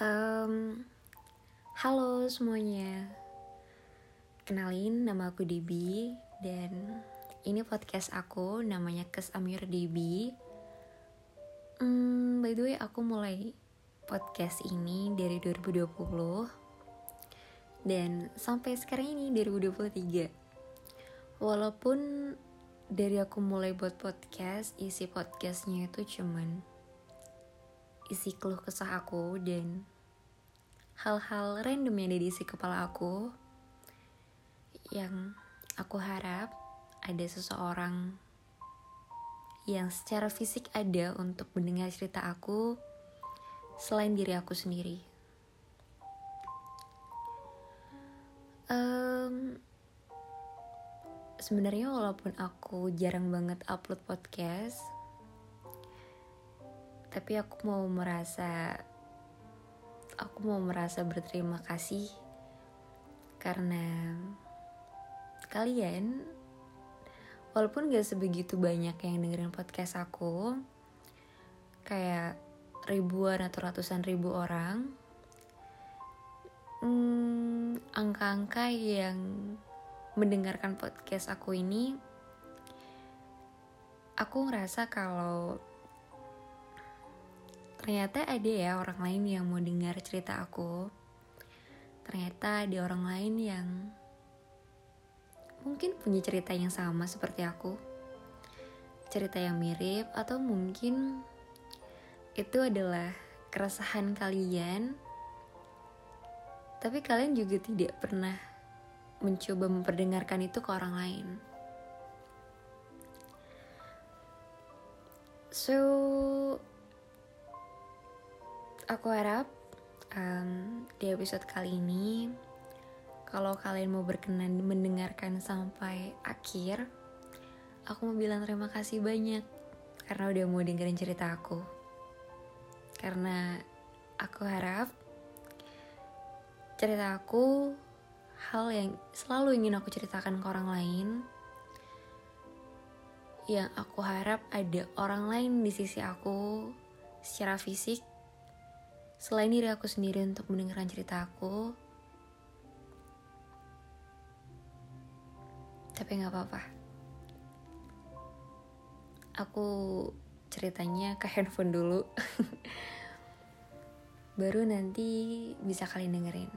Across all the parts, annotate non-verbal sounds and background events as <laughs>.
Um, halo semuanya, kenalin nama aku Debi dan ini podcast aku namanya Kes Amir Debi. Hmm, by the way aku mulai podcast ini dari 2020 dan sampai sekarang ini 2023. Walaupun dari aku mulai buat podcast, isi podcastnya itu cuman isi keluh kesah aku dan hal-hal random yang ada di isi kepala aku yang aku harap ada seseorang yang secara fisik ada untuk mendengar cerita aku selain diri aku sendiri. Um, Sebenarnya walaupun aku jarang banget upload podcast, tapi aku mau merasa aku mau merasa berterima kasih karena kalian walaupun gak sebegitu banyak yang dengerin podcast aku kayak ribuan atau ratusan ribu orang hmm, angka-angka yang mendengarkan podcast aku ini aku ngerasa kalau ternyata ada ya orang lain yang mau dengar cerita aku. Ternyata ada orang lain yang mungkin punya cerita yang sama seperti aku. Cerita yang mirip atau mungkin itu adalah keresahan kalian. Tapi kalian juga tidak pernah mencoba memperdengarkan itu ke orang lain. So Aku harap um, di episode kali ini, kalau kalian mau berkenan mendengarkan sampai akhir, aku mau bilang terima kasih banyak karena udah mau dengerin cerita aku. Karena aku harap cerita aku hal yang selalu ingin aku ceritakan ke orang lain yang aku harap ada orang lain di sisi aku secara fisik selain diri aku sendiri untuk mendengarkan cerita aku tapi nggak apa-apa. Aku ceritanya ke handphone dulu. <laughs> Baru nanti bisa kalian dengerin.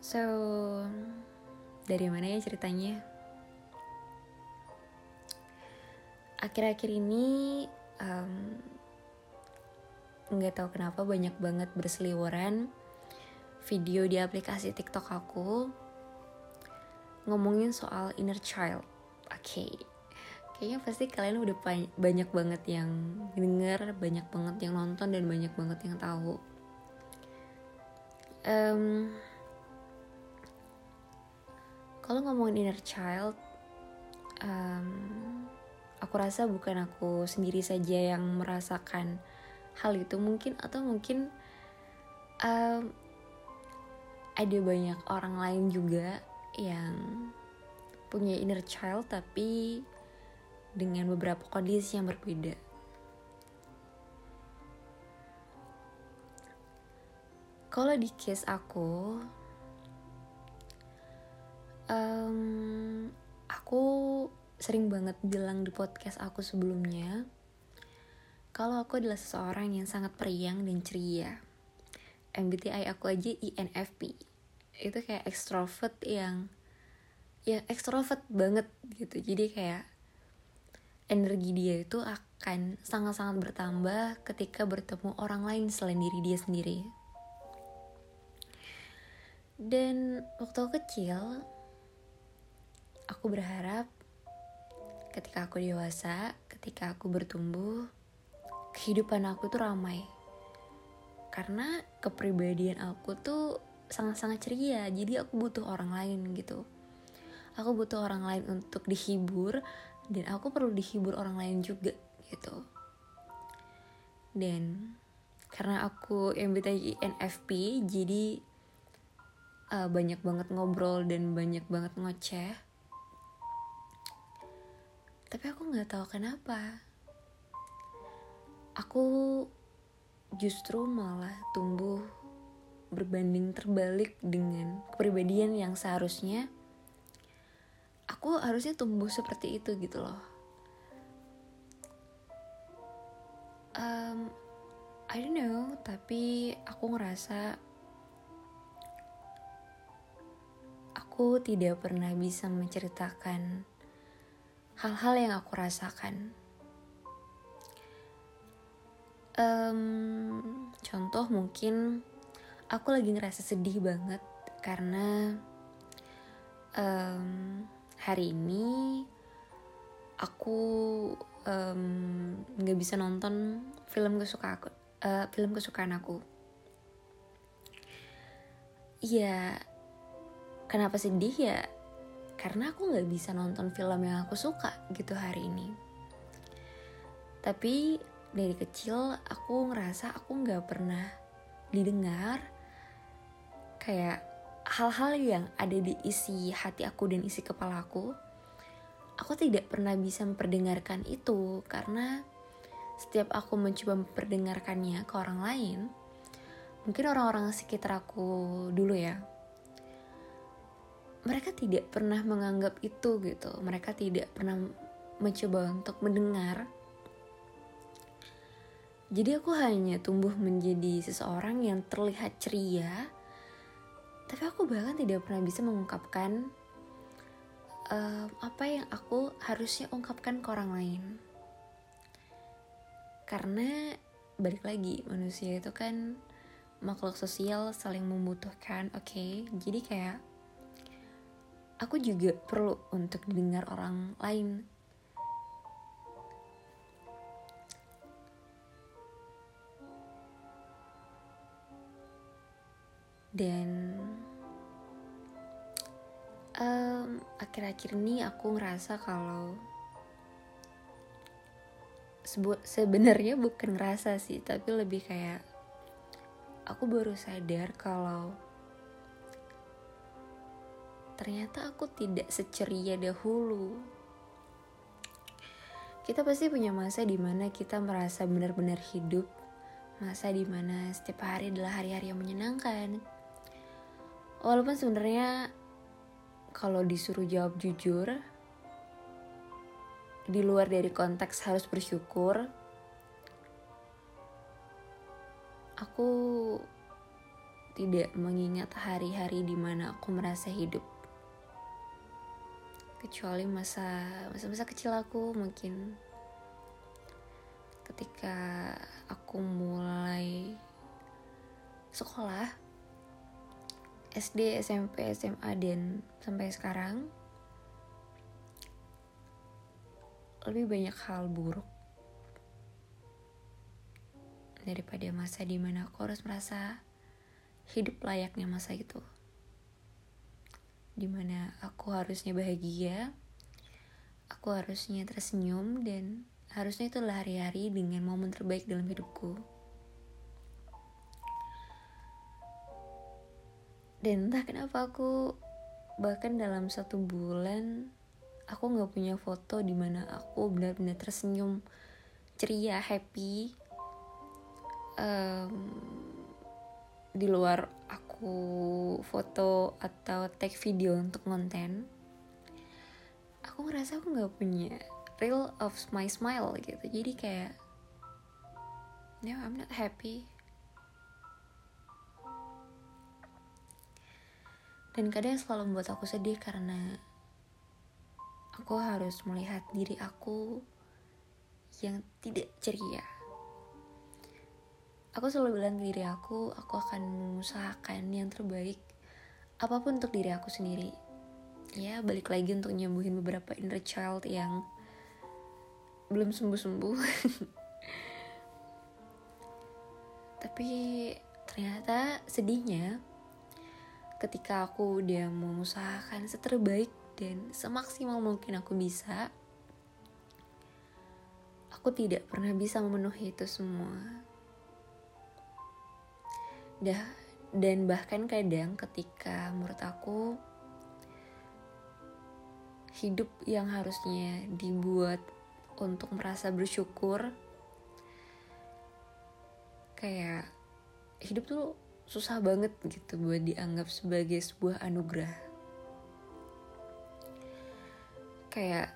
So dari mana ya ceritanya? Akhir-akhir ini nggak um, tahu kenapa banyak banget berseliweran video di aplikasi TikTok aku ngomongin soal inner child. Oke. Okay. Kayaknya pasti kalian udah banyak banget yang denger, banyak banget yang nonton dan banyak banget yang tahu. Um, kalau ngomongin inner child, um, aku rasa bukan aku sendiri saja yang merasakan hal itu mungkin atau mungkin um, ada banyak orang lain juga yang punya inner child tapi dengan beberapa kondisi yang berbeda. Kalau di case aku, um, aku sering banget bilang di podcast aku sebelumnya kalau aku adalah seseorang yang sangat periang dan ceria. MBTI aku aja INFP. Itu kayak extrovert yang ya extrovert banget gitu. Jadi kayak energi dia itu akan sangat-sangat bertambah ketika bertemu orang lain selain diri dia sendiri. Dan waktu aku kecil, aku berharap ketika aku dewasa, ketika aku bertumbuh, kehidupan aku tuh ramai. Karena kepribadian aku tuh sangat-sangat ceria, jadi aku butuh orang lain gitu. Aku butuh orang lain untuk dihibur, dan aku perlu dihibur orang lain juga gitu. Dan karena aku MBTI NFP, jadi uh, banyak banget ngobrol dan banyak banget ngoceh tapi aku nggak tahu kenapa. Aku justru malah tumbuh berbanding terbalik dengan kepribadian yang seharusnya. Aku harusnya tumbuh seperti itu gitu loh. Um, I don't know tapi aku ngerasa aku tidak pernah bisa menceritakan hal-hal yang aku rasakan. Um, contoh mungkin aku lagi ngerasa sedih banget karena um, hari ini aku nggak um, bisa nonton film kesukaan aku uh, film kesukaan aku. Ya kenapa sedih ya karena aku nggak bisa nonton film yang aku suka gitu hari ini. Tapi dari kecil aku ngerasa aku nggak pernah didengar kayak hal-hal yang ada di isi hati aku dan isi kepala aku aku tidak pernah bisa memperdengarkan itu karena setiap aku mencoba memperdengarkannya ke orang lain mungkin orang-orang sekitar aku dulu ya mereka tidak pernah menganggap itu gitu. Mereka tidak pernah mencoba untuk mendengar. Jadi aku hanya tumbuh menjadi seseorang yang terlihat ceria tapi aku bahkan tidak pernah bisa mengungkapkan uh, apa yang aku harusnya ungkapkan ke orang lain. Karena balik lagi manusia itu kan makhluk sosial saling membutuhkan oke? Okay? jadi kayak aku juga perlu untuk didengar orang lain. Dan um, akhir-akhir ini aku ngerasa kalau sebenarnya bukan ngerasa sih tapi lebih kayak aku baru sadar kalau ternyata aku tidak seceria dahulu. Kita pasti punya masa di mana kita merasa benar-benar hidup. Masa di mana setiap hari adalah hari-hari yang menyenangkan. Walaupun sebenarnya kalau disuruh jawab jujur di luar dari konteks harus bersyukur aku tidak mengingat hari-hari di mana aku merasa hidup kecuali masa masa-masa kecil aku mungkin ketika aku mulai sekolah SD, SMP, SMA dan sampai sekarang lebih banyak hal buruk daripada masa di mana aku harus merasa hidup layaknya masa itu di mana aku harusnya bahagia aku harusnya tersenyum dan harusnya itu hari-hari dengan momen terbaik dalam hidupku. Dan entah kenapa aku bahkan dalam satu bulan aku nggak punya foto di mana aku benar-benar tersenyum ceria happy um, di luar foto atau tag video untuk konten aku ngerasa aku nggak punya real of my smile gitu jadi kayak no I'm not happy Dan kadang selalu membuat aku sedih karena aku harus melihat diri aku yang tidak ceria. Aku selalu bilang ke diri aku, aku akan mengusahakan yang terbaik apa pun untuk diri aku sendiri. Ya, balik lagi untuk nyembuhin beberapa inner child yang belum sembuh-sembuh. <laughs> Tapi ternyata sedihnya ketika aku udah mengusahakan seterbaik dan semaksimal mungkin aku bisa aku tidak pernah bisa memenuhi itu semua dah dan bahkan kadang ketika menurut aku hidup yang harusnya dibuat untuk merasa bersyukur kayak hidup tuh susah banget gitu buat dianggap sebagai sebuah anugerah. Kayak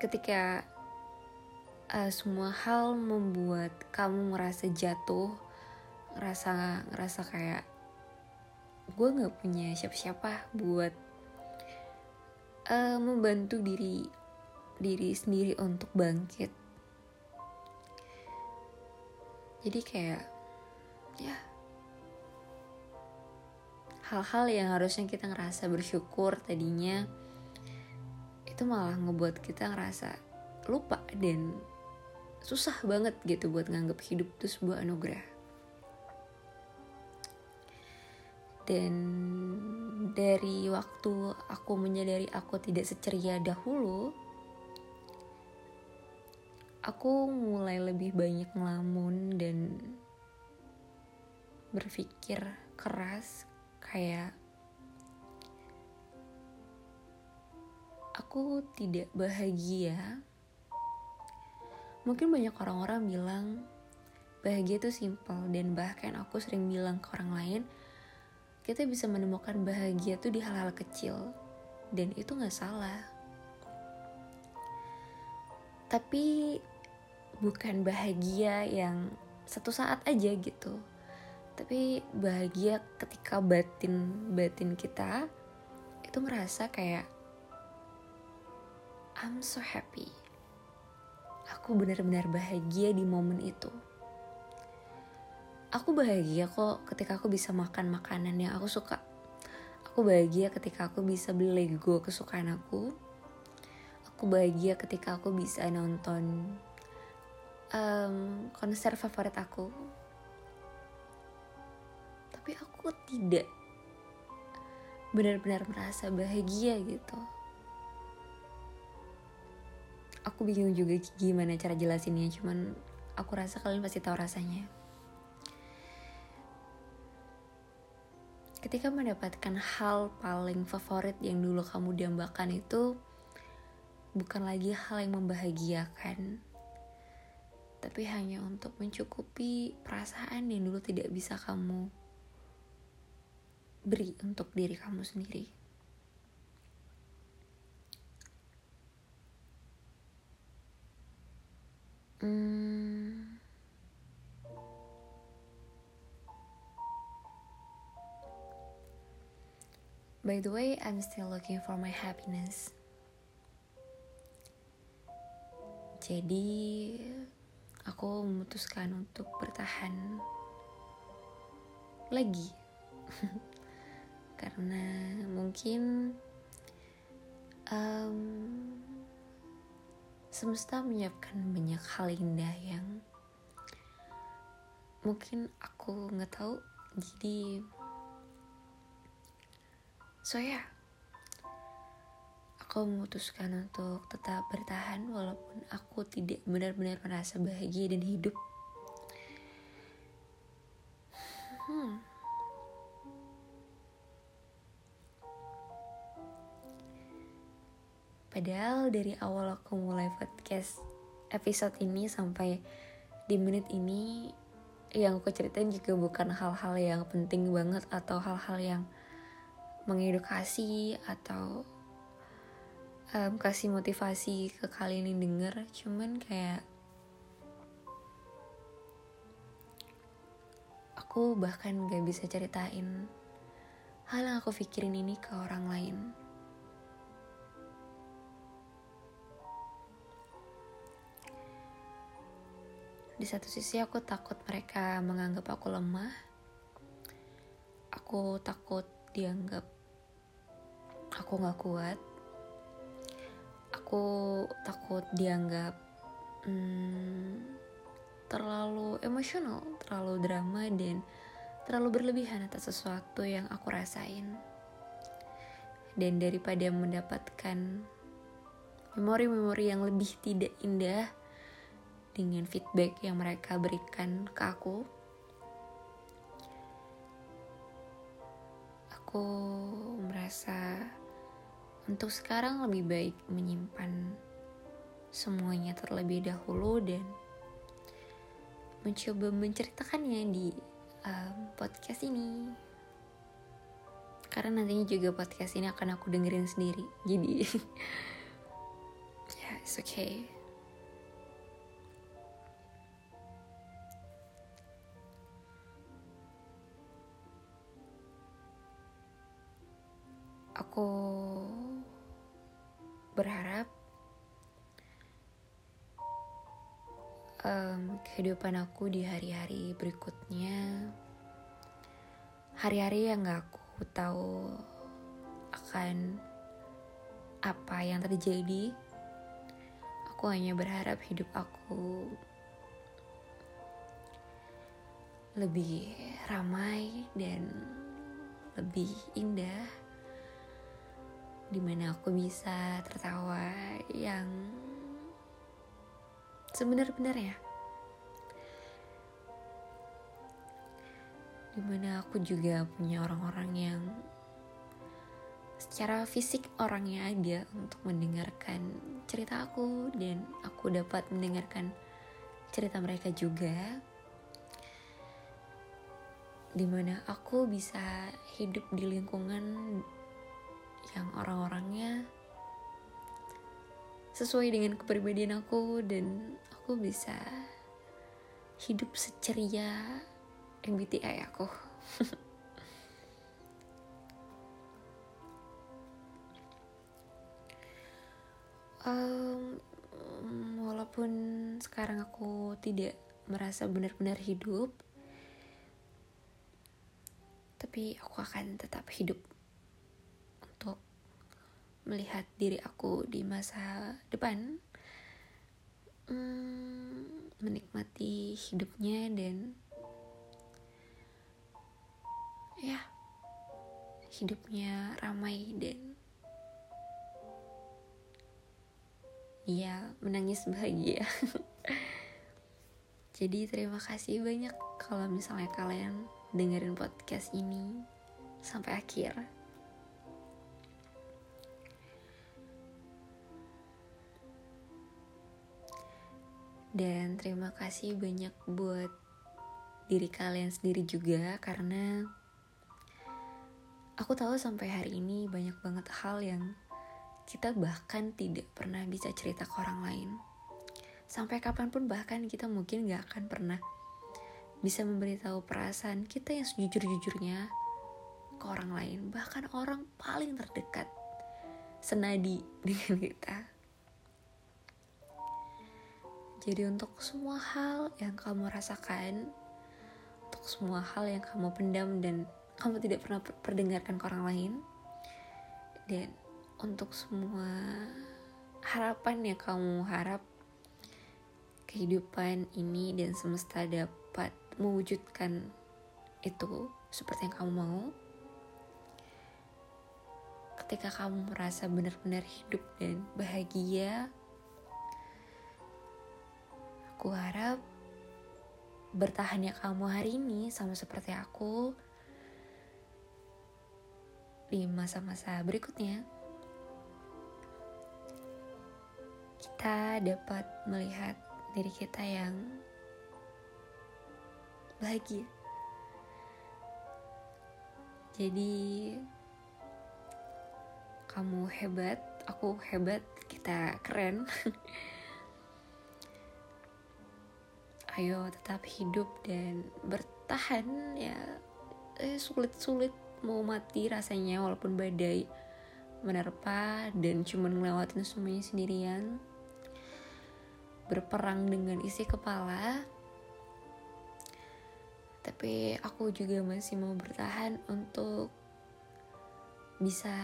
ketika uh, semua hal membuat kamu merasa jatuh ngerasa ngerasa kayak gue nggak punya siapa-siapa buat uh, membantu diri diri sendiri untuk bangkit. Jadi kayak ya hal-hal yang harusnya kita ngerasa bersyukur tadinya itu malah ngebuat kita ngerasa lupa dan susah banget gitu buat nganggap hidup itu sebuah anugerah dan dari waktu aku menyadari aku tidak seceria dahulu aku mulai lebih banyak ngelamun dan berpikir keras kayak aku tidak bahagia. Mungkin banyak orang-orang bilang bahagia itu simpel dan bahkan aku sering bilang ke orang lain kita bisa menemukan bahagia tuh di hal-hal kecil dan itu gak salah. Tapi bukan bahagia yang satu saat aja gitu. Tapi bahagia ketika batin batin kita itu merasa kayak I'm so happy aku benar-benar bahagia di momen itu. Aku bahagia kok ketika aku bisa makan makanan yang aku suka. Aku bahagia ketika aku bisa beli Lego kesukaan aku. Aku bahagia ketika aku bisa nonton um, konser favorit aku. Tapi aku tidak benar-benar merasa bahagia gitu aku bingung juga gimana cara jelasinnya cuman aku rasa kalian pasti tahu rasanya ketika mendapatkan hal paling favorit yang dulu kamu dambakan itu bukan lagi hal yang membahagiakan tapi hanya untuk mencukupi perasaan yang dulu tidak bisa kamu beri untuk diri kamu sendiri. Hmm. By the way, I'm still looking for my happiness. Jadi, aku memutuskan untuk bertahan lagi. <laughs> Karena mungkin um, semesta menyiapkan banyak hal indah yang mungkin aku nggak tahu jadi so ya yeah, aku memutuskan untuk tetap bertahan walaupun aku tidak benar-benar merasa bahagia dan hidup hmm. Padahal dari awal aku mulai podcast episode ini sampai di menit ini yang aku ceritain juga bukan hal-hal yang penting banget atau hal-hal yang mengedukasi atau um, kasih motivasi ke kalian yang denger cuman kayak aku bahkan gak bisa ceritain hal yang aku pikirin ini ke orang lain Di satu sisi aku takut mereka menganggap aku lemah. Aku takut dianggap aku gak kuat. Aku takut dianggap hmm, terlalu emosional, terlalu drama dan terlalu berlebihan atas sesuatu yang aku rasain. Dan daripada mendapatkan memori-memori yang lebih tidak indah, dengan feedback yang mereka berikan ke aku. Aku merasa untuk sekarang lebih baik menyimpan semuanya terlebih dahulu dan mencoba menceritakannya di um, podcast ini. Karena nantinya juga podcast ini akan aku dengerin sendiri jadi <laughs> ya yeah, it's okay aku berharap um, kehidupan aku di hari-hari berikutnya hari-hari yang gak aku tahu akan apa yang terjadi aku hanya berharap hidup aku lebih ramai dan lebih indah di mana aku bisa tertawa yang sebenar-benarnya di mana aku juga punya orang-orang yang secara fisik orangnya ada untuk mendengarkan cerita aku dan aku dapat mendengarkan cerita mereka juga. Di mana aku bisa hidup di lingkungan yang orang-orangnya sesuai dengan kepribadian aku dan aku bisa hidup seceria MBTI aku. <laughs> um, walaupun sekarang aku tidak merasa benar-benar hidup, tapi aku akan tetap hidup melihat diri aku di masa depan hmm, menikmati hidupnya dan ya hidupnya ramai dan ya menangis bahagia. <laughs> Jadi terima kasih banyak kalau misalnya kalian dengerin podcast ini sampai akhir Dan terima kasih banyak buat diri kalian sendiri juga karena aku tahu sampai hari ini banyak banget hal yang kita bahkan tidak pernah bisa cerita ke orang lain. Sampai kapan pun bahkan kita mungkin gak akan pernah bisa memberitahu perasaan kita yang sejujur-jujurnya ke orang lain. Bahkan orang paling terdekat senadi <laughs> dengan kita. Jadi untuk semua hal yang kamu rasakan, untuk semua hal yang kamu pendam dan kamu tidak pernah perdengarkan ke orang lain, dan untuk semua harapan yang kamu harap kehidupan ini dan semesta dapat mewujudkan itu seperti yang kamu mau. Ketika kamu merasa benar-benar hidup dan bahagia, Aku harap bertahannya kamu hari ini sama seperti aku di masa-masa berikutnya. Kita dapat melihat diri kita yang bahagia. Jadi kamu hebat, aku hebat, kita keren. <laughs> ayo tetap hidup dan bertahan ya. Eh, sulit-sulit mau mati rasanya walaupun badai menerpa dan cuma ngelewatin semuanya sendirian. Berperang dengan isi kepala. Tapi aku juga masih mau bertahan untuk bisa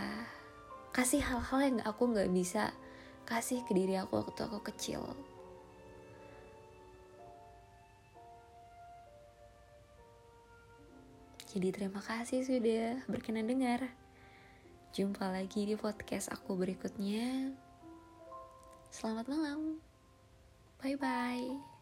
kasih hal-hal yang aku nggak bisa kasih ke diri aku waktu aku kecil Jadi terima kasih sudah berkenan dengar. Jumpa lagi di podcast aku berikutnya. Selamat malam. Bye bye.